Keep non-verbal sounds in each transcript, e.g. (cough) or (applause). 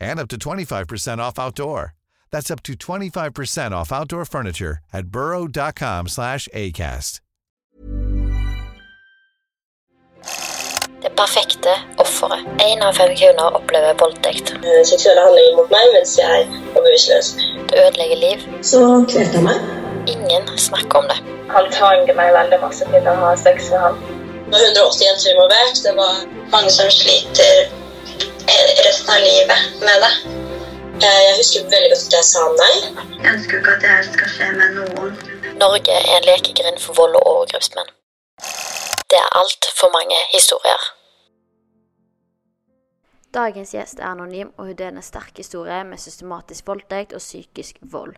and up to 25% off outdoor. That's up to 25% off outdoor furniture at burrow.com slash ACAST. Det perfekte offeret. Én av fem kvinner opplever voldtekt. Er seksuelle handlinger mot meg mens jeg er var bevisstløs. Det ødelegger liv. Så kvelte han meg. Ingen snakker om det. Han tvanger meg veldig masse til å ha sex med han. Det var 180 jenter involvert. Det var mange som sliter resten av livet med det. Eh, Jeg husker veldig godt at jeg sa nei. Jeg ønsker ikke at det her skal skje med noen. Norge er en lekegrind for vold og overgrepsmenn. Det er altfor mange historier. Dagens gjest er anonym, og hun deler en sterk historie med systematisk voldtekt og psykisk vold.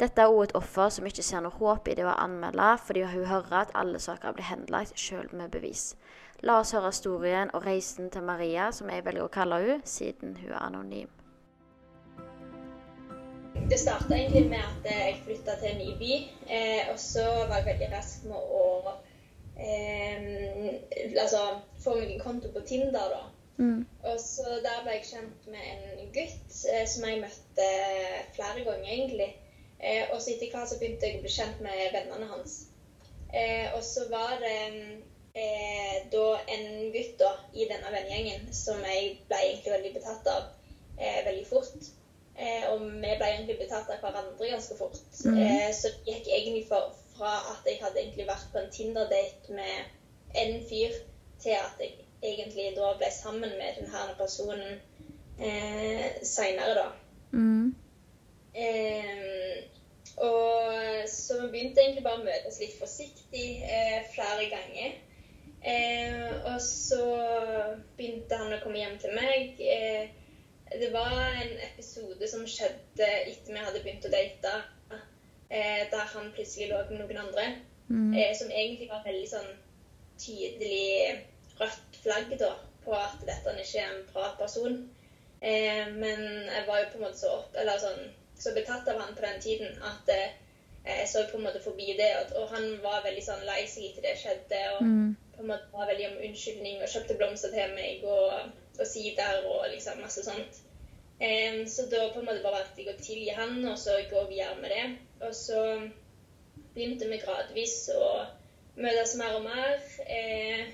Dette er også et offer som ikke ser noe håp i det å anmelde, fordi hun hører at alle saker blir henlagt selv med bevis. La oss høre historien og reisen til Maria, som jeg velger å kalle hun, siden hun er anonym. Det starta egentlig med at jeg flytta til en ny by, eh, og så var jeg veldig rask med å eh, altså, få meg en konto på Tinder, da. Og så Der ble jeg kjent med en gutt eh, som jeg møtte flere ganger, egentlig. Eh, og så etter hvert så begynte jeg å bli kjent med vennene hans. Eh, og så var det eh, da en gutt da, i denne vennegjengen som jeg ble egentlig veldig betatt av eh, veldig fort. Eh, og vi ble egentlig betatt av hverandre ganske fort. Eh, så det gikk egentlig for, fra at jeg hadde egentlig vært på en Tinder-date med en fyr, til at jeg egentlig da ble sammen med denne personen eh, seinere, da. Eh, og så vi begynte egentlig bare å møtes litt forsiktig eh, flere ganger. Eh, og så begynte han å komme hjem til meg. Eh, det var en episode som skjedde etter vi hadde begynt å date, eh, der han plutselig lå med noen andre. Eh, som egentlig var veldig sånn tydelig rødt flagg da, på at dette ikke er en bra person. Eh, men jeg var jo på en måte så, opp, eller sånn, så betatt av han på den tiden at eh, jeg så på en måte forbi det. Og, og han var veldig sånn lei seg etter det skjedde. og på en måte var veldig om unnskyldning og kjøpte blomster til meg og, og sider og liksom masse sånt. Um, så da på en måte bare valgte jeg å tilgi han og så gå videre med det. Og så begynte vi gradvis å møtes mer og mer. Eh,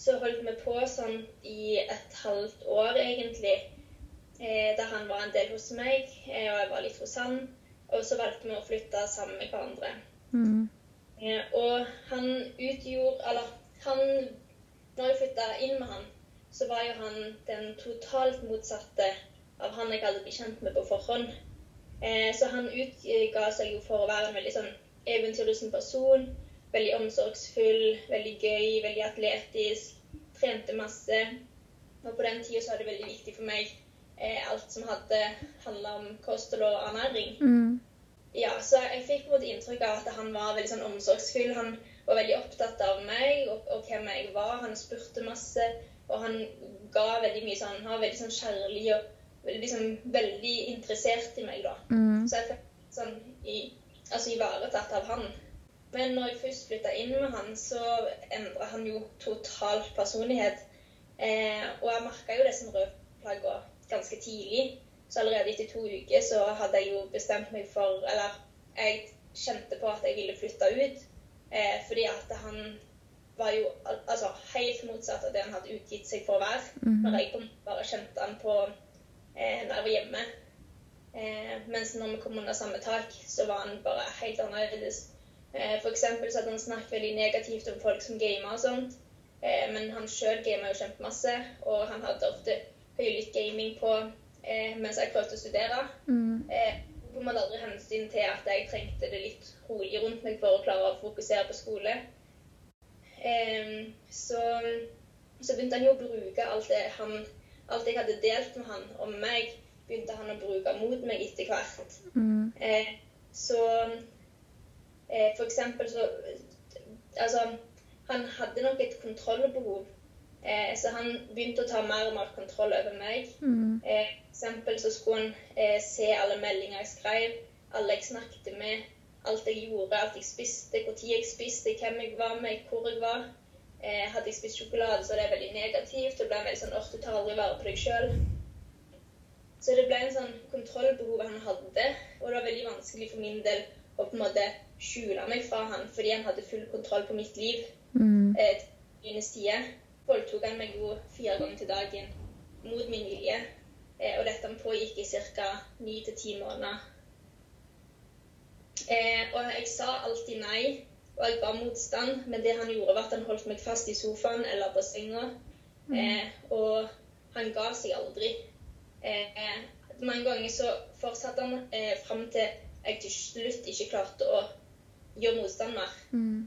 så holdt vi på sånn i et halvt år, egentlig. Eh, der han var en del hos meg, eh, og jeg var litt hos han. Og så valgte vi å flytte sammen med hverandre. Eh, og han utgjorde Eller han Når jeg flytta inn med han, så var jo han den totalt motsatte av han jeg hadde blitt kjent med på forhånd. Eh, så han utga seg jo for å være en veldig sånn eventyrlysten person. Veldig omsorgsfull, veldig gøy, veldig atletisk. Trente masse. Og på den tida så var det veldig viktig for meg eh, alt som hadde handla om kosthold og ernæring. Ja, så jeg fikk på en måte inntrykk av at han var veldig sånn omsorgsfull. Han var veldig opptatt av meg og, og hvem jeg var. Han spurte masse, og han ga veldig mye sånn Han var veldig sånn kjærlig og liksom, veldig interessert i meg, da. Så jeg fikk sånn i, altså ivaretatt av han. men når jeg først flytta inn med han, så endra han jo totalt personlighet. Eh, og jeg merka jo det som rød plagg ganske tidlig. Så allerede etter to uker så hadde jeg jo bestemt meg for Eller jeg kjente på at jeg ville flytte ut. Eh, fordi at han var jo altså, helt motsatt av det han hadde utgitt seg for å være. Mm. Når jeg bare kjente han på eh, når jeg var hjemme. Eh, mens når vi kom under samme tak, så var han bare helt annerledes. Eh, for eksempel så hadde han snakket veldig negativt om folk som gamer og sånt. Eh, men han sjøl gama jo kjempemasse, og han hadde ofte høylytt gaming på eh, mens jeg prøvde å studere. Mm. På en måte aldri hensyn til at jeg trengte det litt rolig rundt meg for å klare å fokusere på skole. Um, så, så begynte han jo å bruke alt det han Alt jeg hadde delt med han om meg, begynte han å bruke mot meg etter hvert. Mm. Uh, så uh, for eksempel så Altså, han hadde nok et kontrollbehov. Eh, så han begynte å ta mer og mer kontroll over meg. Mm. Eh, for eksempel så skulle han eh, se alle meldinger jeg skrev, alle jeg snakket med, alt jeg gjorde, alt jeg spiste, hvor tid jeg spiste, hvem jeg var med, hvor jeg var. Eh, hadde jeg spist sjokolade, så er det veldig negativt. Det ble en veldig sånn åh, du tar aldri vare på deg sjøl. Så det ble en sånn kontrollbehov han hadde, og det var veldig vanskelig for min del å på en måte skjule meg fra han, fordi han hadde full kontroll på mitt liv. Mm. Eh, voldtok han meg jo fire ganger til dagen mot min vilje. Eh, og dette pågikk i ca. ni til ti måneder. Eh, og jeg sa alltid nei, og jeg ga motstand, men det han gjorde, var at han holdt meg fast i sofaen eller på senga. Eh, og han ga seg aldri. Eh, mange ganger så fortsatte han eh, fram til jeg til slutt ikke klarte å gjøre motstand mer. Mm.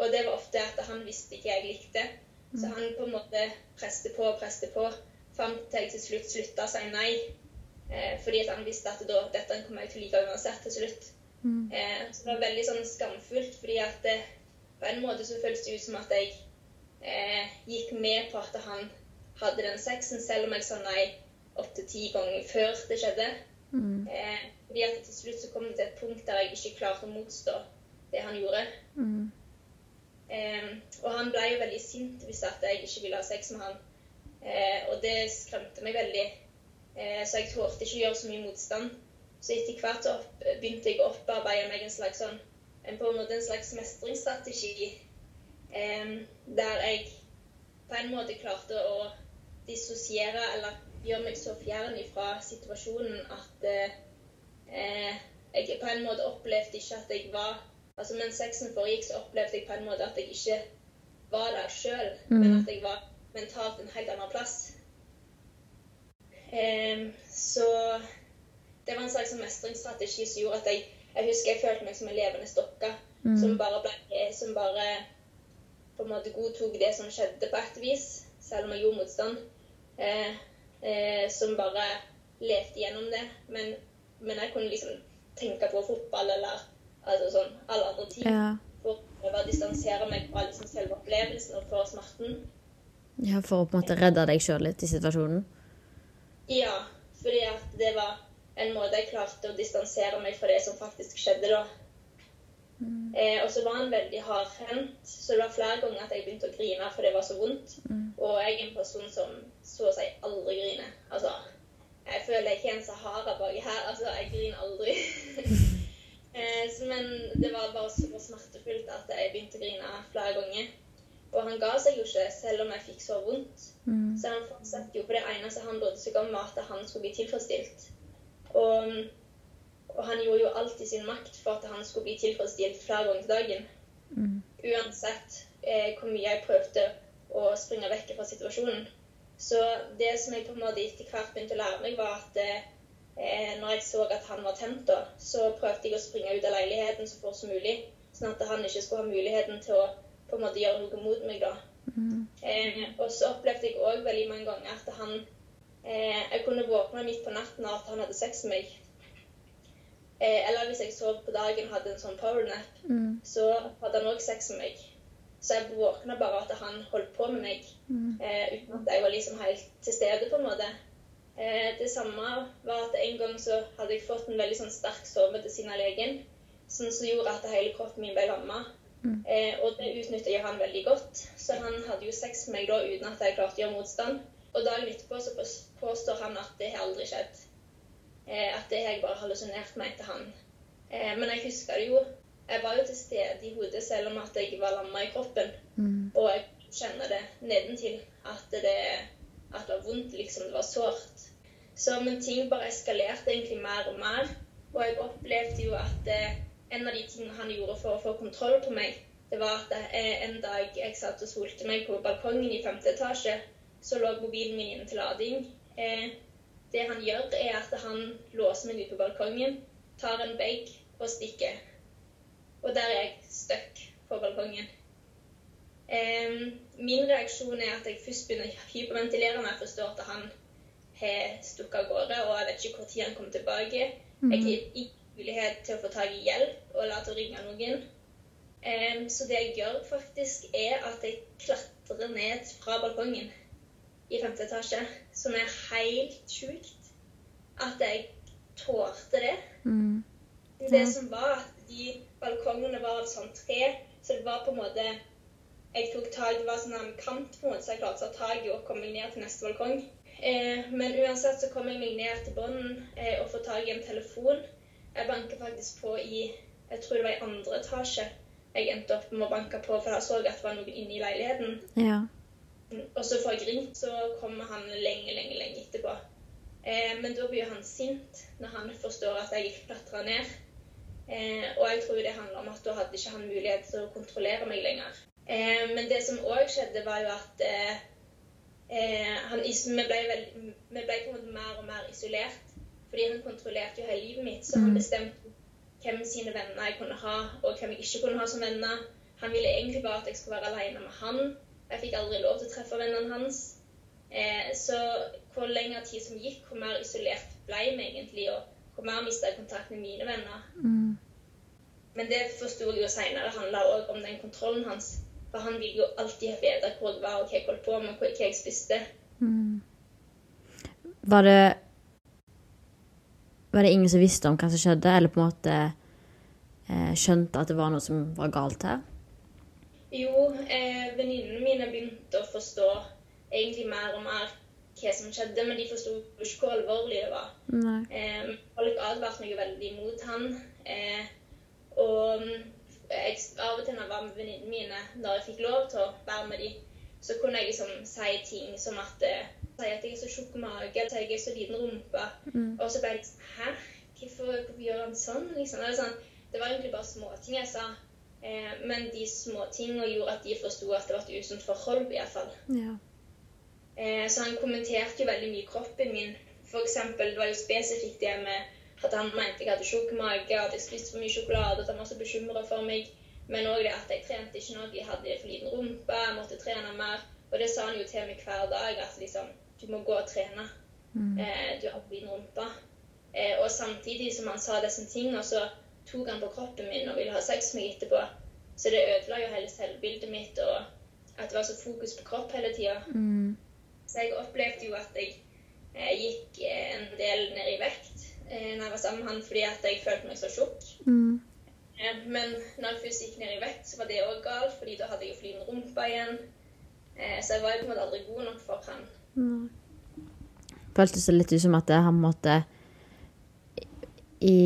Eh, og det var ofte at han visste ikke jeg likte. Så han på en måte preste på og preste på fram til jeg til slutt slutta å si nei. Eh, fordi at han visste at da, dette kommer jeg til å like uansett til slutt. Mm. Eh, så det var veldig sånn skamfullt, fordi at det, på en måte så føltes det ut som at jeg eh, gikk med på at han hadde den sexen, selv om jeg sa nei åtte ti ganger før det skjedde. Mm. Eh, fordi at til slutt så kom det til et punkt der jeg ikke klarte å motstå det han gjorde. Mm. Eh, og han ble jo veldig sint hvis at jeg ikke ville ha sex med han. Eh, og det skremte meg veldig. Eh, så jeg tålte ikke å gjøre så mye motstand. Så etter hvert opp, begynte jeg å opparbeide meg en slags sånn en, på en måte en slags mestringsstrategi. Eh, der jeg på en måte klarte å dissosiere eller gjøre meg så fjern fra situasjonen at eh, jeg på en måte opplevde ikke at jeg var Altså mens sexen foregikk, så opplevde jeg på en måte at jeg ikke var der sjøl, Mm. men at jeg var mentalt en helt annen plass. Um, så det var en slags mestringsstrategi som gjorde at jeg jeg husker jeg følte meg som en levende stokke Mm. som bare ble, som bare på en måte godtok det som skjedde på et vis, selv om jeg gjorde motstand. Eh, eh, som bare levde gjennom det. Men, men jeg kunne liksom tenke på fotball eller altså sånn, alle andre ting. Ja. For å prøve å distansere meg fra liksom selve opplevelsen og fra smerten. ja, for å på en måte redde deg sjøl litt i situasjonen? Ja, fordi at det var en måte jeg klarte å distansere meg fra det som faktisk skjedde da. Eh, og så var han veldig hardhendt, så det var flere ganger at jeg begynte å grine for det var så vondt. Og jeg er en person som så å si aldri griner. Altså, jeg føler ikke en Sahara baki her. Altså, jeg griner aldri. (laughs) eh, men det var bare så smertefullt at jeg begynte å grine flere ganger. Og han ga seg jo ikke, selv om jeg fikk så vondt. Mm. Så han fortsatte jo, på det eneste han brydde seg om, var at han skulle bli tilfredsstilt. Og, og han gjorde jo alt i sin makt for at han skulle bli tilfredsstilt flere ganger til dagen. Mm. Uansett eh, hvor mye jeg prøvde å springe vekk fra situasjonen. Så det som jeg på en måte etter hvert begynte å lære meg, var at eh, når jeg så at han var tent, da, så prøvde jeg å springe ut av leiligheten så fort som mulig. Sånn at han ikke skulle ha muligheten til å på en måte gjøre noe mot meg. da. Mm. Eh, og så opplevde jeg òg veldig mange ganger at han eh, Jeg kunne våkne midt på natten av at han hadde sex med meg. Eh, eller hvis jeg sov på dagen og hadde en sånn powernap, Mm. så hadde han òg sex med meg. Så jeg våkna bare at han holdt på med meg, Mm. eh, uten at jeg var liksom helt til stede, på en måte. Eh, det samme var at en gang så hadde jeg fått en veldig sånn sterk sovemedisin av legen, som gjorde at hele kroppen min ble lamma. Eh, og det utnytta han veldig godt. Så han hadde jo sex med meg da uten at jeg klarte å gjøre motstand. Og dagen etterpå så påstår han at det har aldri skjedd. Eh, at det har jeg bare hallusinert, mente han. Eh, men jeg husker det jo. Jeg var jo til stede i hodet selv om at jeg var lamma i kroppen. Mm. Og jeg kjenner det nedentil. At det, at det var vondt, liksom. Det var sårt. Så, men ting bare eskalerte egentlig mer og mer. Og jeg opplevde jo at eh, en av de tingene han gjorde for å få kontroll på meg, det var at eh, en dag jeg satt og solte meg på balkongen i femte etasje, så lå mobilen min inne til lading. Eh, det han gjør, er at han låser meg ut på balkongen, tar en bag og stikker. Og der er jeg stuck på balkongen. Eh, min reaksjon er at jeg først begynner å hyperventilere når jeg forstår at han har stukket av gårde, og jeg vet ikke når han kommer tilbake. Jeg har ikke mulighet til å få tak i hjelp og la til å ringe noen. Um, så det jeg gjør, faktisk, er at jeg klatrer ned fra balkongen i femte etasje, som er helt sjukt. At jeg tålte det. Mm. Det som var at de balkongene var av sånn tre, så det var på en måte Jeg tok tak, Det var sånn en kant på en måte, så jeg klarte å ta tak i og komme ned til neste balkong. Eh, men uansett så kom jeg meg ned til bunnen eh, og får tak i en telefon. Jeg banker faktisk på i jeg tror det var i andre etasje. Jeg endte opp med å banke på, for jeg så at det var noen inne i leiligheten. Ja. Og så får jeg ringt, så kommer han lenge, lenge, lenge etterpå. Eh, men da blir han sint når han forstår at jeg ikke klatra ned. Eh, og jeg tror det handler om at da hadde ikke han mulighet til å kontrollere meg lenger. Eh, men det som òg skjedde, var jo at eh, han, vi, ble veld, vi ble på en måte mer og mer isolert. Fordi han kontrollerte jo hele livet mitt, så han bestemte hvem sine venner jeg kunne ha, og hvem jeg ikke kunne ha som venner. Han ville egentlig bare at jeg skulle være alene med han. Jeg fikk aldri lov til å treffe vennene hans. Eh, så hvor lengre tid som gikk, hvor mer isolert ble vi egentlig, og hvor mer mista jeg kontakt med mine venner. Mm. Men det forsto jeg jo seinere handla òg om den kontrollen hans. For han ville jo alltid vite hvor det var, og hva jeg holdt på med, og hva jeg spiste. Mm. Var det Var det ingen som visste om hva som skjedde, eller på en måte eh, skjønte at det var noe som var galt her? Jo, eh, venninnene mine begynte å forstå egentlig mer og mer hva som skjedde, men de forsto ikke hvor alvorlig det var. Eh, folk advarte meg veldig mot han. Eh, og jeg, av og til når jeg var med venninnene mine, når jeg fikk lov til å være med dem, så kunne jeg liksom si ting som at eh, si at jeg er så tjukk mage, eller at jeg er så liten rumpe. Mm. Og så ble jeg liksom Hæ? Hvorfor, hvorfor gjør han sånn? Liksom. Det, sånn, det var egentlig bare småting jeg sa. Eh, men de småtingene gjorde at de forsto at det var et usunt forhold, iallfall. Ja. Eh, så han kommenterte jo veldig mye kroppen min. For eksempel, det var jo spesifikt det med at han mente jeg hadde tjukk mage, at jeg spiste for mye sjokolade, at han var så bekymra for meg. Men òg det at jeg trente ikke nok, jeg hadde for liten rumpe, jeg måtte trene mer. Og det sa han jo til meg hver dag, at liksom, du må gå og trene. Mm. Eh, du har for liten rumpe. Eh, og samtidig som han sa disse tingene, så tok han på kroppen min og ville ha sex med meg etterpå. Så det ødela jo hele selvbildet mitt, og at det var så fokus på kropp hele tida. Mm. Så jeg opplevde jo at jeg eh, gikk eh, en del ned i vekt når jeg var sammen med han fordi jeg følte meg så tjukk. Mm. Eh, men når jeg først gikk ned i vekt, så var det òg galt, fordi da hadde jeg jo flyvende rumpe igjen. Eh, så jeg var jo på en måte aldri god nok for han. Mm. Føltes det litt ut som at han måtte i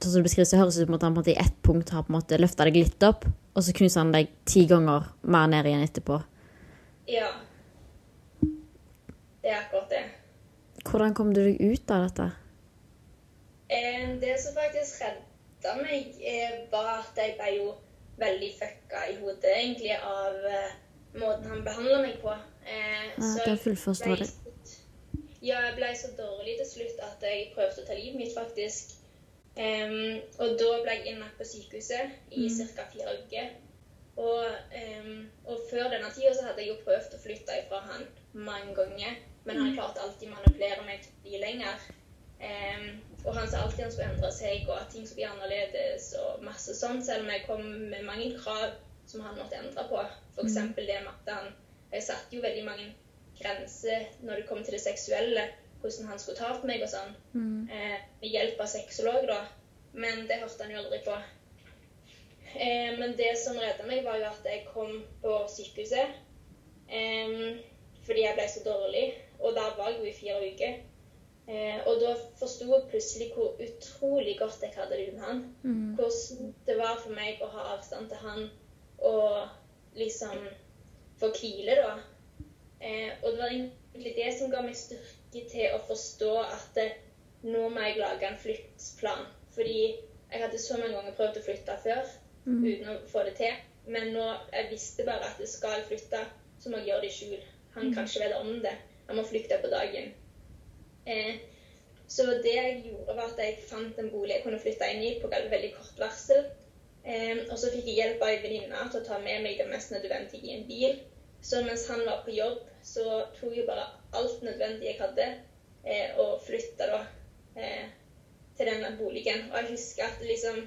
Sånn som det beskrives, så høres det ut som at han i ett punkt har på en måte løfta deg litt opp, og så knuser han deg ti ganger mer ned igjen etterpå. Ja. Det er akkurat det. Hvordan kom du deg ut av dette? Det som faktisk redda meg, eh, var at jeg ble jo veldig fucka i hodet egentlig av eh, måten han behandla meg på. Eh, Ja, så det er fullt ble- Ja, jeg ble så dårlig til slutt at jeg prøvde å ta livet mitt, faktisk. Um, og da ble jeg innlagt på sykehuset i Mm. ca. fire uker. Og, um, og før denne tida så hadde jeg jo prøvd å flytte ifra han mange ganger. Men han klarte alltid å manipulere meg til å bli lenger. Em, og han sa alltid han skulle endre seg, og at ting skulle bli annerledes, og masse sånn, selv om jeg kom med mange krav som han måtte endre på. For eksempel det med at han Jeg satte jo veldig mange grenser når det kom til det seksuelle, hvordan han skulle ta på meg og sånn. Mm. Eh, med hjelp av sexolog, da. Men det hørte han jo aldri på. Eh, men det som redda meg, var jo at jeg kom på sykehuset. Eh, fordi jeg ble så dårlig. Og der var jeg jo i fire uker. Eh, og da forsto jeg plutselig hvor utrolig godt jeg hadde det uten han. Mm. Hvordan det var for meg å ha avstand til han og liksom få hvile, da. Eh, og det var egentlig det som ga meg styrke til å forstå at det, nå må jeg lage en flyttplan. Fordi jeg hadde så mange ganger prøvd å flytte før Mm. uten å få det til. Men nå jeg visste bare at jeg skal jeg flytte, så må jeg gjøre det i skjul. Han Mm. kan ikke vite om det. Han må flykte på dagen. Eh, så det jeg gjorde, var at jeg fant en bolig jeg kunne flytte inn i på veldig, kort varsel. Eh, og så fikk jeg hjelp av ei venninne til å ta med meg det mest nødvendige i en bil. Så mens han var på jobb, så tok jeg bare alt nødvendig jeg hadde, eh, og flytta da til denne boligen. Og jeg husker at liksom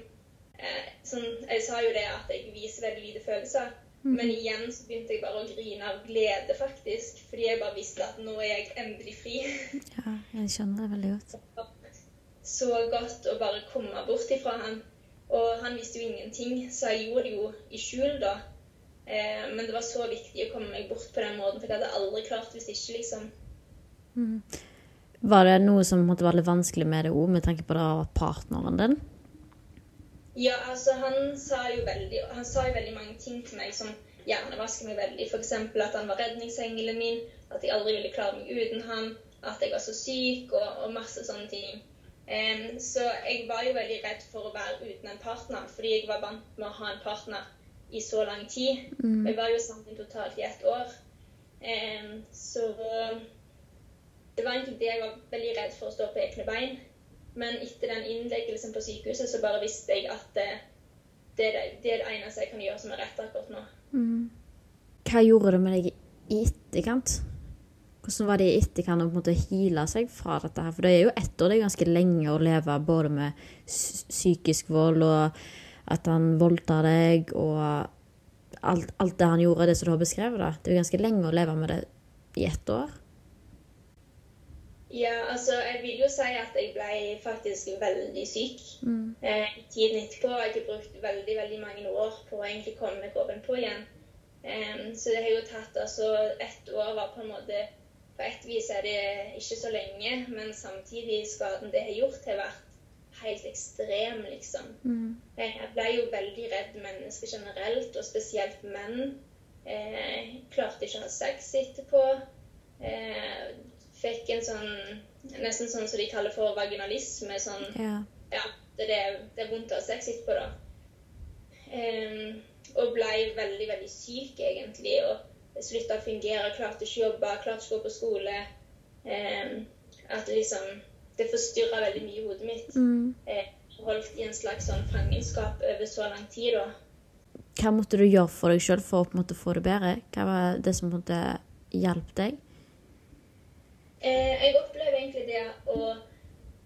sånn, Jeg sa jo det at jeg viser veldig lite følelser. Men igjen så begynte jeg bare å grine av glede, faktisk. Fordi jeg bare visste at nå er jeg endelig fri. Ja, jeg skjønner det veldig godt. Så godt å bare komme bort ifra han. Og han visste jo ingenting, så jeg gjorde det jo i skjul, da. Eh, men det var så viktig å komme meg bort på den måten, for jeg hadde aldri klart hvis ikke, liksom. Mm. Var det noe som måtte være litt vanskelig med det òg, med tanke på det var partneren din? Ja, altså han sa veldig Han sa jo veldig mange ting til meg som hjernevasker meg veldig. F.eks. at han var redningsengelen min, at jeg aldri ville klare meg uten han, at jeg var så syk og, og masse sånne ting. Um, så jeg var jo veldig redd for å være uten en partner, fordi jeg var vant med å ha en partner i så lang tid. Mm. Jeg var jo sammen totalt i ett år. Um, så det var egentlig det jeg var veldig redd for å stå på egne bein. Men etter den innleggelsen på sykehuset så bare visste jeg at det, det, er det, eneste jeg kan gjøre som er rett akkurat nå. Mm. Hva gjorde det med deg i etterkant? Hvordan var det i etterkant å på heale seg fra dette her? For det er jo ett år, det er ganske lenge å leve både med psykisk vold og at han voldtar deg og alt, alt det han gjorde, det som du har beskrevet. da. Det er jo ganske lenge å leve med det i ett år. Ja, altså jeg vil jo si at jeg ble faktisk veldig syk Mm. eh, tiden etterpå. Jeg har brukt veldig veldig mange år på å egentlig komme meg ovenpå igjen. Um, så det har jo tatt altså Ett år var på en måte På ett vis er det ikke så lenge, men samtidig skaden det har gjort, har vært helt ekstrem, liksom. Mm. Jeg ble jo veldig redd mennesker generelt, og spesielt menn. Eh, klarte ikke å ha sex etterpå. Eh, fikk en sånn Nesten sånn som de kaller for vaginalisme. Sånn Ja. ja, det, er- det er vondt å ha sex etterpå, da. Um, og ble veldig, veldig syk, egentlig. Og slutta å fungere, klarte ikke å jobbe, klarte ikke å gå på skole. Um, at liksom Det forstyrra veldig mye i hodet mitt. Mm. Eh, holdt i en slags sånn fangenskap over så lang tid, da. Hva måtte du gjøre for deg sjøl for å på en måte få det bedre? Hva var det som på en måte hjalp deg? Eh, jeg opplever egentlig det å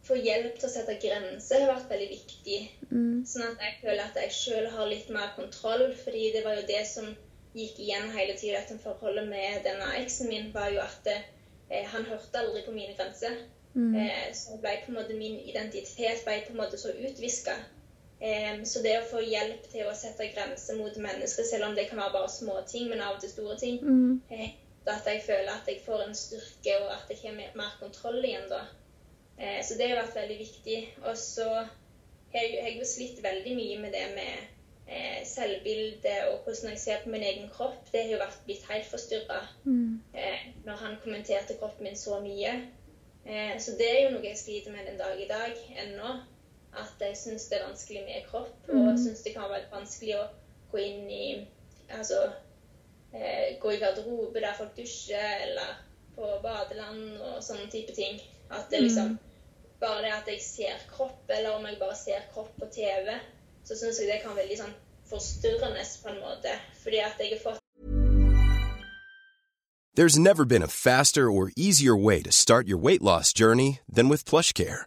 få hjelp til å sette grenser har vært veldig viktig. Mm. Sånn at jeg føler at jeg sjøl har litt mer kontroll. fordi det var jo det som gikk igjen hele tida etter forholdet med denne eksen min, var jo at eh, han hørte aldri på mine grenser. Mm. Eh, så ble på en måte min identitet ble på en måte så utviska. Eh, så det å få hjelp til å sette grenser mot mennesker, selv om det kan være bare småting, men av og til store ting, Mm. Eh, at jeg føler at jeg får en styrke, og at jeg har mer- mer kontroll igjen da. Eh, så det har vært veldig viktig. Og så har jeg, jeg har jo slitt veldig mye med det med eh, selvbilde og hvordan jeg ser på min egen kropp. Det har jo vært blitt helt forstyrra Mm. eh, når han kommenterte kroppen min så mye. Eh, så det er jo noe jeg sliter med den dag i dag ennå. At jeg syns det er vanskelig med kropp, og Mhm. syns det kan være vanskelig å gå inn i Altså gå i garderobe der folk dusjer, eller på badeland og sånne type ting. At det liksom Bare det at jeg ser kropp, eller om jeg bare ser kropp på TV, så syns jeg det kan være litt sånn forstyrrende på en måte. Fordi at jeg har fått There's never been a faster or easier way to start your weight loss journey than with PlushCare.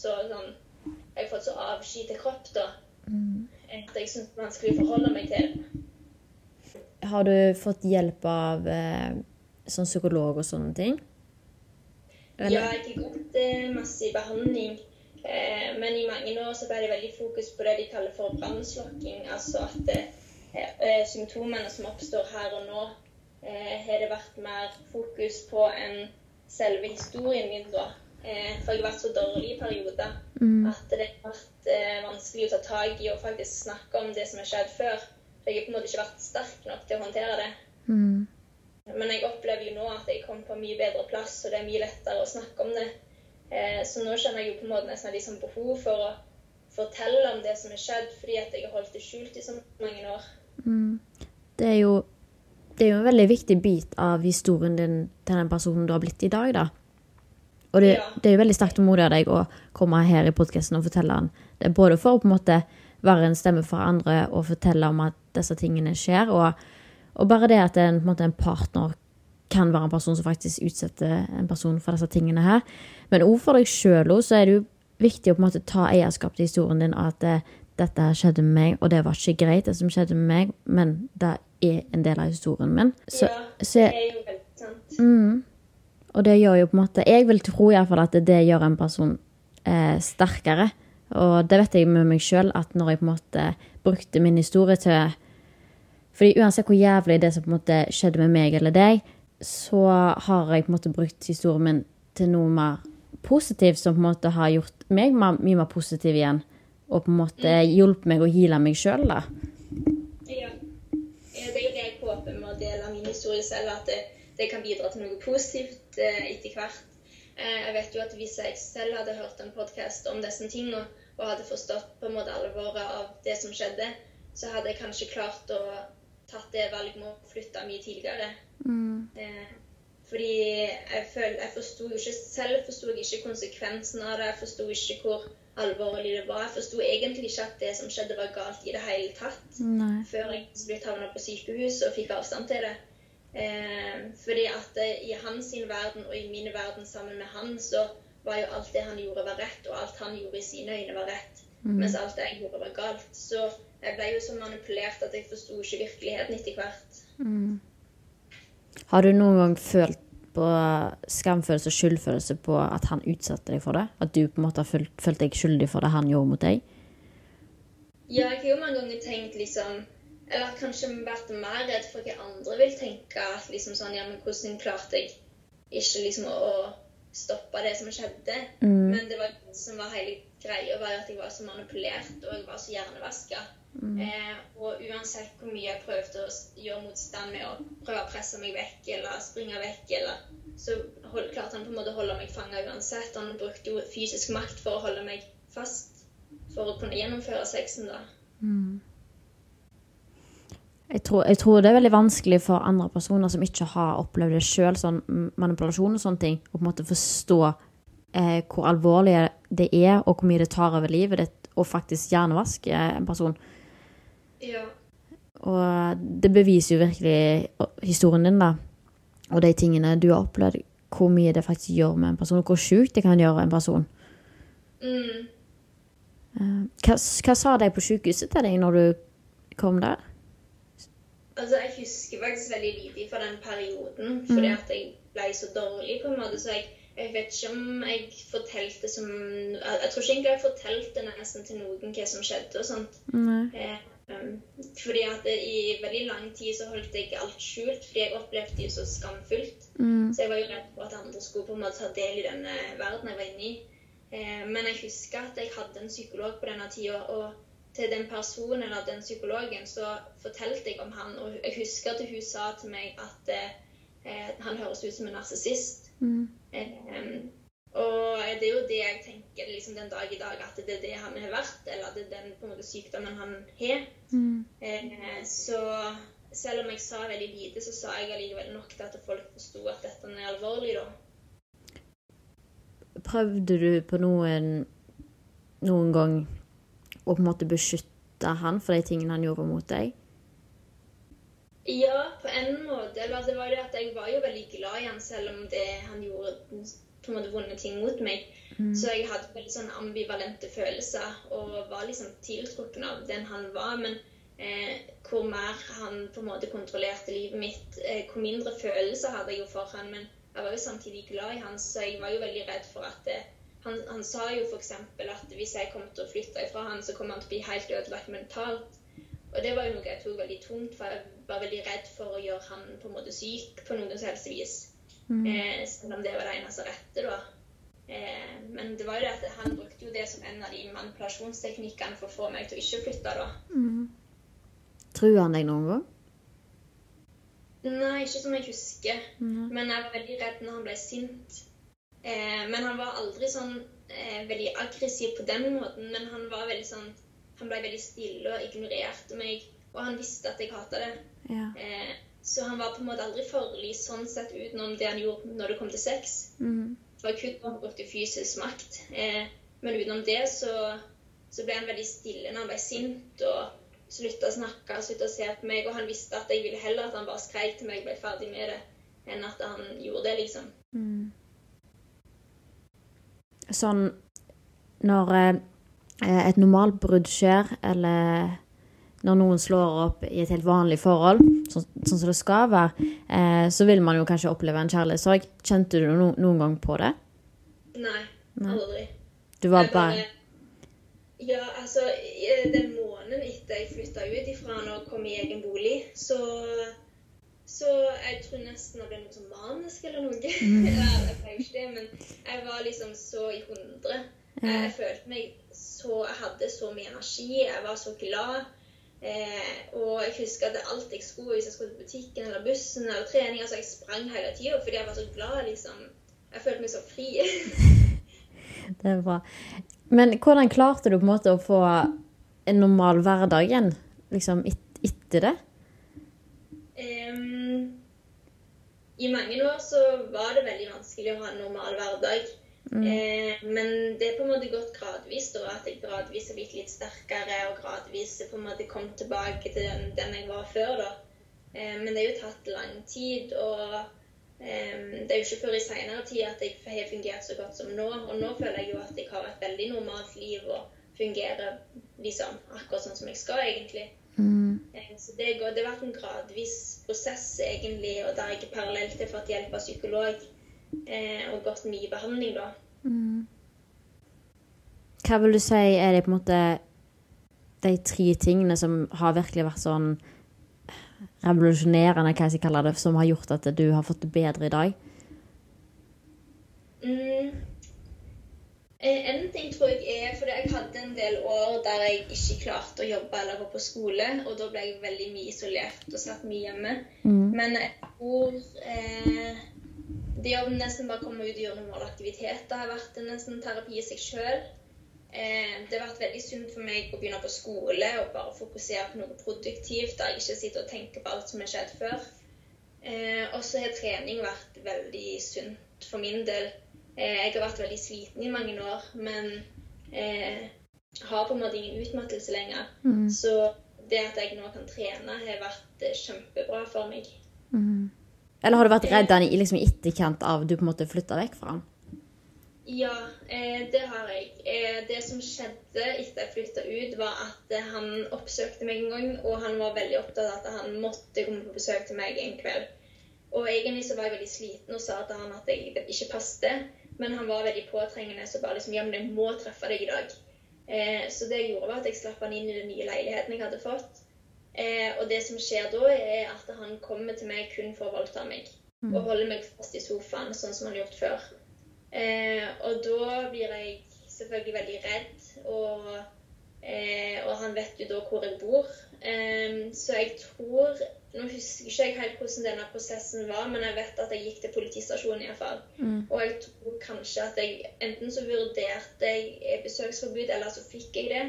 Så sånn, jeg har fått så avsky til kropp da, at jeg syns det er vanskelig å forholde meg til. Har du fått hjelp av eh, sånn psykolog og sånne ting? Ja, jeg har gått eh, masse i behandling, eh, men i mange år så ble det veldig fokus på det de kaller for brannslokking. Altså at eh, eh, symptomene som oppstår her og nå, eh, har det vært mer fokus på enn selve historien min da. Eh, for jeg har vært så dårlig i perioder Mm. at det har vært eh, vanskelig å ta tak i og faktisk snakke om det som har skjedd før. For jeg har på en måte ikke vært sterk nok til å håndtere det. Mm. Men jeg opplever jo nå at jeg kom på en mye bedre plass, og det er mye lettere å snakke om det. Eh, så nå kjenner jeg jo på en måte nesten liksom behov for å fortelle om det som har skjedd, fordi at jeg har holdt det skjult i så mange år. Mm. Det er jo det er jo en veldig viktig bit av historien din til den personen du har blitt i dag, da. Og det, det er jo veldig sterkt og modig av deg å komme her i podkasten og fortelle den. Det både for å på en måte være en stemme for andre og fortelle om at disse tingene skjer, og, og bare det at en, på en, en partner kan være en person som faktisk utsetter en person for disse tingene her. Men òg for deg sjøl så er det jo viktig å på en måte ta eierskap til historien din, at det, dette her skjedde med meg, og det var ikke greit, det som skjedde med meg, men det er en del av historien min. Så, ja, så det er jo veldig sant. Mm. Og det gjør jo på en måte Jeg vil tro i hvert fall at det gjør en person eh, sterkere. Og det vet jeg med meg sjøl, at når jeg på en måte brukte min historie til Fordi uansett hvor jævlig det som på en måte skjedde med meg eller deg, så har jeg på en måte brukt historien min til noe mer positivt, som på en måte har gjort meg mye mer positiv igjen. Og på en måte hjulpet meg å heale meg sjøl, da. Ja, Det er jo det jeg håper med å dele min historie selv, at det, det kan bidra til noe positivt eh, etter hvert. Eh, jeg vet jo at Hvis jeg selv hadde hørt en podkast om disse tingene og hadde forstått på en måte alvoret av det som skjedde, så hadde jeg kanskje klart å tatt det valget med å flytte mye tidligere. Eh, fordi jeg føl, jeg forsto jo ikke selv forsto jeg ikke konsekvensen av det. Jeg forsto ikke hvor alvorlig det var. Jeg forsto egentlig ikke at det som skjedde, var galt i det hele tatt. Nei. Før jeg ble havna på sykehus og fikk avstand til det. Eh, fordi at i hans sin verden og i min verden sammen med han, så var jo alt det han gjorde, var rett, og alt han gjorde i sine øyne, var rett. Mm. Mens alt det jeg gjorde, var galt. Så jeg ble jo så manipulert at jeg forsto ikke virkeligheten etter hvert. Mm. Har du noen gang følt på skamfølelse og skyldfølelse på at han utsatte deg for det? At du på en måte har følt, følt deg skyldig for det han gjorde mot deg? Ja, jeg har jo mange ganger tenkt liksom Eller kanskje vært mer redd for hva andre vil tenke. At liksom sånn Ja, men hvordan klarte jeg ikke liksom å stoppe det som skjedde? Mm. Men det var som var hele greia, var at jeg var så manipulert, og jeg var så hjernevaska. Mm. Eh, og uansett hvor mye jeg prøvde å gjøre motstand med å prøve å presse meg vekk eller springe vekk, eller, så hold, klarte han på en måte å holde meg fanga uansett. Han brukte jo fysisk makt for å holde meg fast for å kunne gjennomføre sexen. da. Mm. Jeg tror, jeg tror det er veldig vanskelig for andre personer som ikke har opplevd det sjøl, sånn manipulasjon og sånne ting, å på en måte forstå eh, hvor alvorlig det er, og hvor mye det tar over livet ditt, og faktisk hjernevaske en person. Ja. Og det beviser jo virkelig historien din, da. Og de tingene du har opplevd, hvor mye det faktisk gjør med en person, og hvor sjukt det kan gjøre en person. Mm. Eh, Hva, hva sa de på sykehuset til deg når du kom der? Altså, Jeg husker faktisk veldig lite fra den perioden, fordi Mm. at jeg ble så dårlig. på en måte, så jeg, jeg vet ikke om jeg fortalte som Jeg, jeg tror ikke egentlig jeg fortalte nesten til noen hva som skjedde og sånt. Eh, um, fordi at i veldig lang tid så holdt jeg alt skjult, fordi jeg opplevde det så skamfullt. Mm. Så jeg var jo redd for at andre skulle på en måte ta del i denne verden jeg var inne i. Eh, men jeg husker at jeg hadde en psykolog på denne tida, og til den personen eller den psykologen, så fortalte jeg om han. Og jeg husker at hun sa til meg at eh, han høres ut som en narsissist. Mm. Eh, og det er jo det jeg tenker liksom den dag i dag, at det er det han har vært, eller det er den på en måte sykdommen han har. Mm. Eh, så selv om jeg sa veldig lite, så sa jeg allikevel nok til at folk forsto at dette er alvorlig, da. Prøvde du på noen, noen gang å på en måte beskytte han for de tingene han gjorde mot deg? Ja, på en måte. Eller det var det at jeg var jo veldig glad i han, selv om det, han gjorde på en måte vonde ting mot meg. Mm. Så jeg hadde veldig sånn ambivalente følelser og var liksom tiltrukken av den han var. Men eh, hvor mer han på en måte kontrollerte livet mitt, eh, hvor mindre følelser hadde jeg jo for han. Men jeg var jo samtidig glad i han, så jeg var jo veldig redd for at det, han, han, sa jo f.eks. at hvis jeg kom til å flytte ifra han, så kom han til å bli helt ødelagt mentalt. Og det var jo noe jeg tok veldig tungt, for jeg var veldig redd for å gjøre han på en måte syk på noen som helst vis. Mm. Eh, selv om det var det eneste rette, da. Eh, men det var jo det at han brukte jo det som en av de manipulasjonsteknikkene for å få meg til å ikke flytte, da. Mm. Truer han deg noen gang? Nei, ikke som jeg husker. Mm. Men jeg var veldig redd når han ble sint. Eh, men han var aldri sånn eh, veldig aggressiv på den måten. Men han var veldig sånn Han ble veldig stille og ignorerte meg. Og han visste at jeg hata det. Ja. Eh, så han var på en måte aldri farlig sånn sett utenom det han gjorde når det kom til sex. Mm. Det var kun når han brukte fysisk makt. Eh, men utenom det så, så ble han veldig stille når han ble sint. og slutta å snakke, slutta å se på meg. Og han visste at jeg ville heller at han bare skreik til meg og ble ferdig med det, enn at han gjorde det, liksom. Mm. Sånn når eh, et normalt brudd skjer, eller når noen slår opp i et helt vanlig forhold, sånn, sånn som det skal være, eh, så vil man jo kanskje oppleve en kjærlighetssorg. Kjente du no noen gang på det? Nei, aldri. Du var bare Ja, altså Den måneden etter jeg flytta ut ifra og kom i egen bolig, så så jeg tror nesten jeg ble noe sånn manisk eller noe. Mm. (laughs) jeg pleier ikke det, men jeg var liksom så i hundre. Jeg, jeg følte meg så Jeg hadde så mye energi. Jeg var så glad. Eh, og jeg husker at alt jeg skulle, hvis jeg skulle til butikken eller bussen eller trening altså Jeg sprang hele tida fordi jeg var så glad. liksom. Jeg følte meg så fri. (laughs) Det er bra. Men hvordan klarte du på en måte å få en normal hverdag igjen, liksom et, etter det? I mange år så var det veldig vanskelig å ha en normal hverdag. Mm. Eh, men det er på en måte gått gradvis, da, at jeg gradvis har blitt litt sterkere og gradvis på en måte kom tilbake til den, den jeg var før. da. Eh, men det har jo tatt lang tid, og eh, det er jo ikke før i seinere tid at jeg har fungert så godt som nå. Og nå føler jeg jo at jeg har et veldig normalt liv og fungerer liksom akkurat sånn som jeg skal, egentlig. Mm. Eh, Så det, går, det har vært en gradvis prosess, egentlig, og der jeg parallelt har fått hjelp av psykolog eh, og gått mye behandling, da. Mm. Hva vil du si er det på en måte de tre tingene som har virkelig vært sånn revolusjonerende, hva jeg skal kalle det, som har gjort at du har fått det bedre i dag? Mm. Eh, En ting tror jeg er fordi jeg hadde en del år der jeg ikke klarte å jobbe eller gå på skole, og da ble jeg veldig mye isolert og satt mye hjemme. Mm. Men jeg tror eh, det å nesten bare komme ut og gjøre normale aktiviteter har vært en nesten terapi i seg sjøl. Eh, det har vært veldig sunt for meg å begynne på skole og bare fokusere på noe produktivt, der jeg ikke sitter og tenker på alt som har skjedd før. Eh, og så har trening vært veldig sunt for min del. Eh, jeg har vært veldig sliten i mange år, men eh, har på en måte ingen utmattelse lenger. Mm. Så det at jeg nå kan trene, har vært eh, kjempebra for meg. Mm. Eller har du vært redd i liksom, etterkant av du på en måte flytta vekk fra han? Ja, eh, det har jeg. Eh, det som skjedde etter jeg flytta ut, var at han oppsøkte meg en gang, og han var veldig opptatt av at han måtte komme på besøk til meg en kveld. Og egentlig så var jeg veldig sliten og sa til han at jeg ikke passet, men han var veldig påtrengende så bare liksom Ja, men jeg må treffe deg i dag. Eh, så det jeg gjorde, var at jeg slapp han inn i den nye leiligheten jeg hadde fått. Eh, og det som skjer da, er at han kommer til meg kun for å voldta meg. Mm. Og holder meg fast i sofaen, sånn som han har gjort før. Eh, og da blir jeg selvfølgelig veldig redd. Og Eh, og han vet jo da hvor jeg bor. Eh, så jeg tror Nå husker ikke jeg helt hvordan denne prosessen var, men jeg vet at jeg gikk til politistasjonen iallfall. Mm. Og jeg tror kanskje at jeg enten så vurderte jeg besøksforbud, eller så fikk jeg det.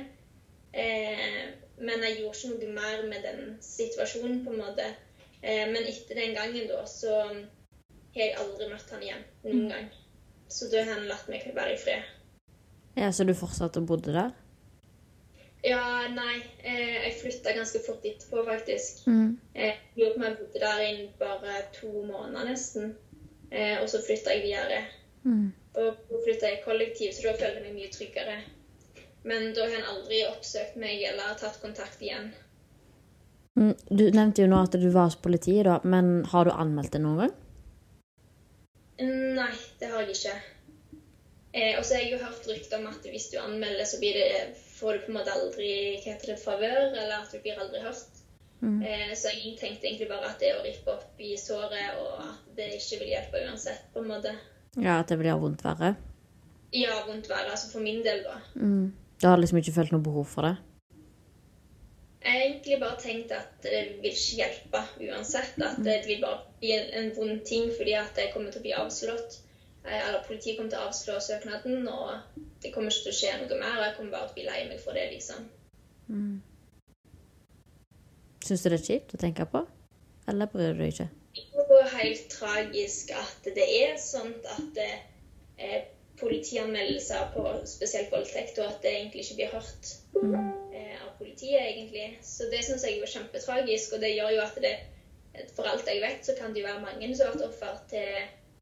Eh, men jeg gjorde ikke noe mer med den situasjonen, på en måte. Eh, men etter den gangen, da, så har jeg aldri møtt han igjen. Noen Mm. gang. Så da har han latt meg være i fred. Ja, Så du fortsatte å bodde der? Ja, nei. Eh, jeg flytta ganske fort etterpå, faktisk. Mm. Jeg lurer på om jeg bodde der inn bare to måneder, nesten. Eh, og så flytta jeg videre. Mm. Og flytta jeg kollektiv, så da følte jeg meg mye tryggere. Men da har han aldri oppsøkt meg eller tatt kontakt igjen. Mm, Du nevnte jo nå at du var hos politiet, da, men har du anmeldt det noen gang? Nei, det har jeg ikke. Eh, og så har jeg jo hørt rykter om at hvis du anmelder, så blir det, får du på en måte aldri hva heter det, favør, eller at du blir aldri hørt. Mm. Eh, så jeg tenkte egentlig bare at det å rippe opp i såret, og at det ikke vil hjelpe uansett, på en måte. Ja, at det blir vondt verre? Ja, vondt verre. altså for min del, da. Mm. Du har liksom ikke følt noe behov for det? Jeg har egentlig bare tenkt at det vil ikke hjelpe uansett. At det vil bare bli en, en vond ting fordi at det kommer til å bli avslått. Eh, Eller politiet kommer til å avslå søknaden, og det kommer ikke til å skje noe mer. Og jeg kommer bare til å bli lei meg for det, liksom. Mm. Syns du det er kjipt å tenke på? Eller bryr du deg ikke? Det er helt tragisk at det er sånn at det er politianmeldelser på spesielt voldtekt, og at det egentlig ikke blir hørt eh, av politiet, egentlig. Så det syns jeg er kjempetragisk, og det gjør jo at det For alt jeg vet, så kan det jo være mange som har vært offer til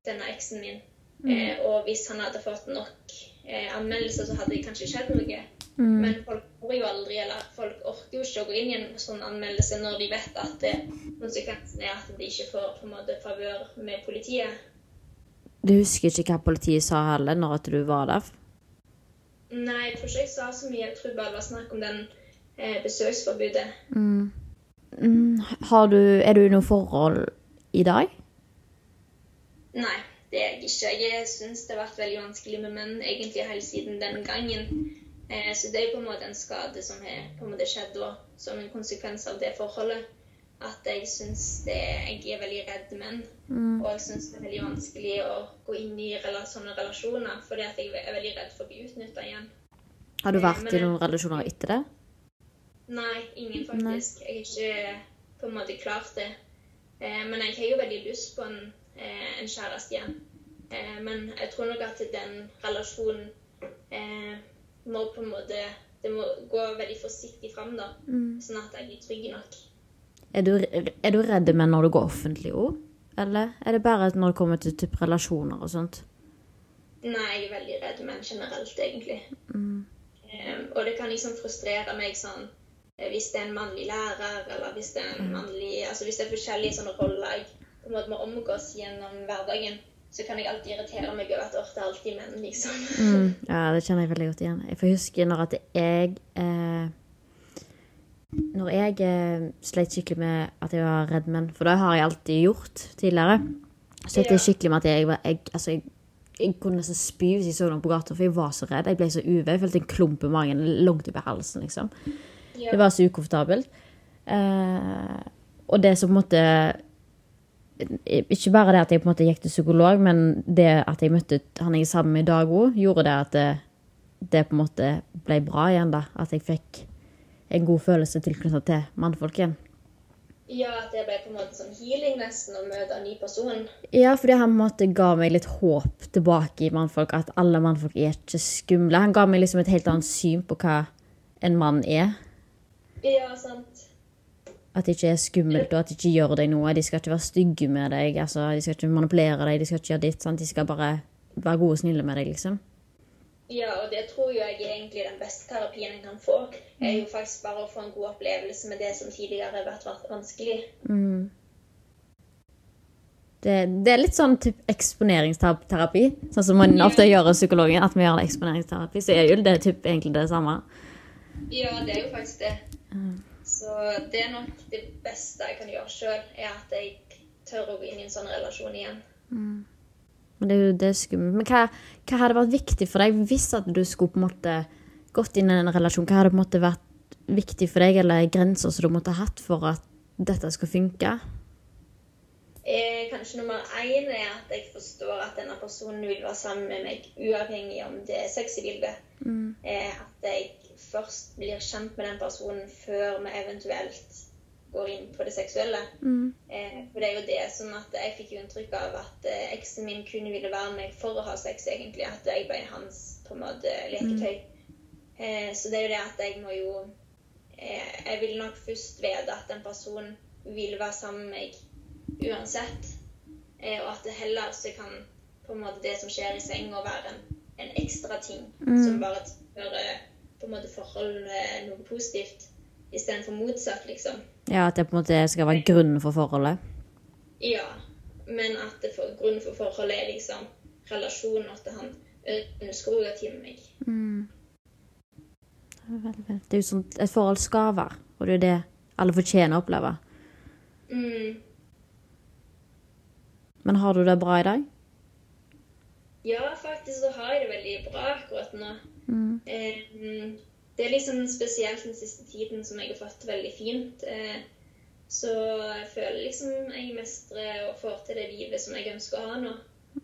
denne eksen min. Mm. Eh, og hvis han hadde fått nok eh, anmeldelser, så hadde det kanskje skjedd noe. Mm. Men folk får jo aldri, eller folk orker jo ikke å gå inn i en sånn anmeldelse når de vet at det, konsekvensen er at de ikke får på en måte favør med politiet. Du husker ikke hva politiet sa heller, når at du var der? Nei, jeg tror ikke jeg sa så mye. Jeg tror bare det var snakk om den eh, besøksforbudet. Mm. Mm. Har du, er du i noe forhold i dag? Nei, det er jeg ikke. Jeg syns det har vært veldig vanskelig med menn egentlig helt siden den gangen. Eh, så det er på en måte en skade som har på en måte skjedd da, som en konsekvens av det forholdet. At jeg syns Jeg er veldig redd menn. Mm. Og jeg syns det er veldig vanskelig å gå inn i sånne relasjoner, fordi at jeg er veldig redd for å bli utnytta igjen. Har du Eh, vært men i noen relasjoner etter det? Nei, ingen faktisk. Jeg har ikke på en måte klart det. Eh, men jeg har jo veldig lyst på en, en kjæreste igjen. Eh, men jeg tror nok at den relasjonen eh, må på en måte Det må gå veldig forsiktig fram, da. Mm. Sånn at jeg blir trygg nok. Er du, er du redd menn når du går offentlig òg? Eller er det bare når det kommer til typ relasjoner og sånt? Nei, jeg er veldig redd menn generelt, egentlig. Mm. Um, og det kan liksom frustrere meg sånn eh, hvis det er en mannlig lærer, eller hvis det er en mannlig Altså hvis det er forskjellige sånne roller jeg på en måte må omgås gjennom hverdagen, så kan jeg alltid irritere meg over at «Åh, det er alltid menn, liksom. Mm. Ja, det kjenner jeg veldig godt igjen. Jeg får huske når at jeg eh, Når jeg eh, sleit skikkelig med at jeg var redd menn, for det har jeg alltid gjort tidligere, så slet jeg skikkelig med at jeg var jeg, Altså, jeg, jeg kunne nesten spy hvis jeg så noen på gata, for jeg var så redd. Jeg ble så uvel. Jeg følte en klump i magen langt oppi halsen, liksom. Ja. Det var så ukomfortabelt. Eh, og det som på en måte Ikke bare det at jeg på en måte gikk til psykolog, men det at jeg møtte han jeg er sammen med i dag òg, gjorde det at det, det på en måte ble bra igjen, da. At jeg fikk en god følelse tilknyttet til mannfolk igjen. Ja, at det ble på en måte sånn healing nesten, å møte en ny person. Ja, fordi han på en måte ga meg litt håp tilbake i mannfolk, at alle mannfolk er ikke skumle. Han ga meg liksom et helt annet syn på hva en mann er. Ja, sant. At det ikke er skummelt, og at de ikke gjør deg noe. De skal ikke være stygge med deg, altså, de skal ikke manipulere deg, de skal ikke gjøre ditt. Sant? De skal bare være gode og snille med deg, liksom. Ja, og det tror jeg er egentlig den beste terapien en kan få. Er jo faktisk bare å få en god opplevelse med det som tidligere har vært vanskelig. Mm. Det, det er litt sånn typ eksponeringsterapi, sånn som man ofte gjør hos psykologen. At vi gjør det eksponeringsterapi, så er jo det typ egentlig det samme. Ja, det er jo faktisk det. Så det er nok det beste jeg kan gjøre sjøl, er at jeg tør å gå inn i en sånn relasjon igjen. Men det er jo det skummelt. Men hva, hva hadde vært viktig for deg hvis at du skulle på en måte gått inn i en relasjon, hva hadde på en måte vært viktig for deg, eller grenser som du måtte ha hatt for at dette skal funke? Eh, kanskje nummer én er at jeg forstår at denne personen vil være sammen med meg uavhengig om det er sex i bildet. Mm. Eh, at jeg først blir kjent med den personen før vi eventuelt går inn på det seksuelle. Mm. Eh, for det er jo det sånn at jeg fikk jo inntrykk av at eksen min kun ville være med meg for å ha sex, egentlig. At jeg ble hans på en måte leketøy. Mm. så det er jo det at jeg må jo Jeg vil nok først vite at en person vil være sammen med meg uansett. Eh, og at det heller så kan på en måte det som skjer i senga, være en, en ekstra ting Mm. som bare tilfører på en måte forholdet noe positivt, istedenfor motsatt, liksom. Ja, at det på en måte skal være grunnen for forholdet? Ja, men at det for, grunnen for forholdet er liksom relasjonen, at han ønsker å med meg. Mm. Er, det er jo sånn et forhold skal være, og det er jo det alle fortjener å oppleve. Mm. Men har du det bra i dag? Ja, faktisk så har jeg det veldig bra akkurat nå. Mm. Eh, det er liksom spesielt den siste tiden som jeg har fått det veldig fint. Eh, så jeg føler liksom jeg mestrer og får til det livet som jeg ønsker å ha nå.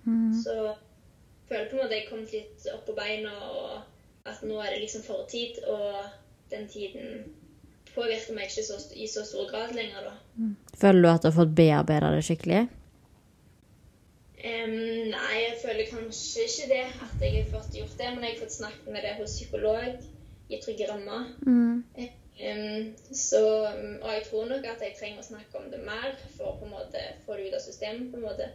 Mm. Så jeg føler på en måte jeg har kommet litt opp på beina, og at nå er det liksom fortid. Og den tiden påvirker meg ikke så, i så stor grad lenger, da. Føler du at du har fått bearbeida det skikkelig? Em, nei, jeg føler kanskje ikke det, at jeg har fått gjort det. Men jeg har fått snakket med det hos psykolog i trygge rammer. Mm. Um, så, og jeg tror nok at jeg trenger å snakke om det mer for å på en måte få det ut av systemet. på en måte.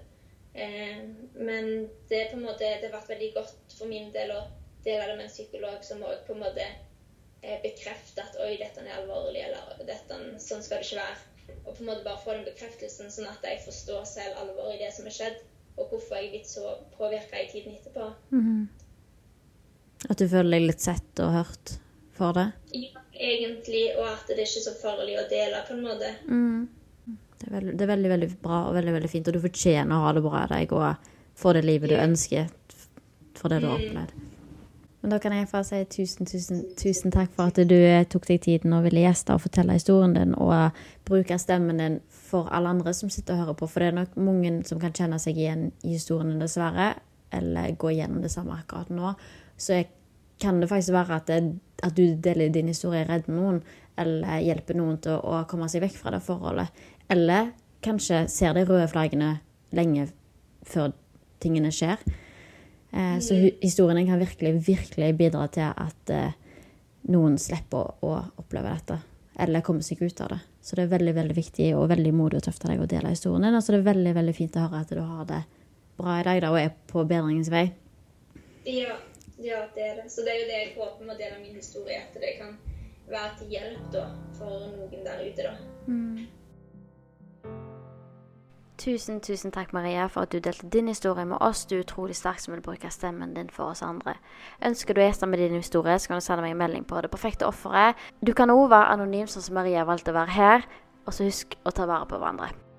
Um, men det, på en måte, det har vært veldig godt for min del å dele det med en psykolog som òg på en måte eh, bekrefter at oi, dette er alvorlig, eller dette, sånn skal det ikke være. Og på en måte bare få den bekreftelsen, sånn at jeg forstår selv alvoret i det som har skjedd, og hvorfor jeg er blitt så påvirka i tiden etterpå. Mhm. At du føler deg litt sett og hørt for det? Ja, egentlig, og at det er ikke så farlig å dele, på en måte. Mm. Det, er veldig, det er veldig, veldig bra og veldig, veldig fint, og du fortjener å ha det bra i deg og få det livet du ønsker for det du har Mm. opplevd. Men da kan jeg bare si tusen, tusen, tusen takk for at du eh, tok deg tiden og ville gjeste og fortelle historien din, og bruke stemmen din for alle andre som sitter og hører på. For det er nok mange som kan kjenne seg igjen i historien, dessverre, eller gå gjennom det samme akkurat nå. Så jeg, kan det faktisk være at, det, at du deler din historie, redder noen, eller hjelper noen til å, å komme seg vekk fra det forholdet. Eller kanskje ser de røde flaggene lenge før tingene skjer. Eh, så historiene kan virkelig, virkelig bidra til at eh, noen slipper å, oppleve dette. Eller komme seg ut av det. Så det er veldig veldig viktig og veldig modig og tøft av deg å dele historien din. Altså det er veldig veldig fint å høre at du har det bra i dag da, og er på bedringens vei. Ja, ja, det er det. Så det er jo det jeg håper med å dele min historie, at det kan være til hjelp da, for noen der ute. da. Tusen, tusen takk, Maria, for at du delte din historie med oss. Du er utrolig sterk som vil bruke stemmen din for oss andre. Ønsker du gjester gjeste med din historie, så kan du sende meg en melding på Det perfekte offeret. Du kan òg være anonym, sånn som Maria valgte å være her. Og så husk å ta vare på hverandre.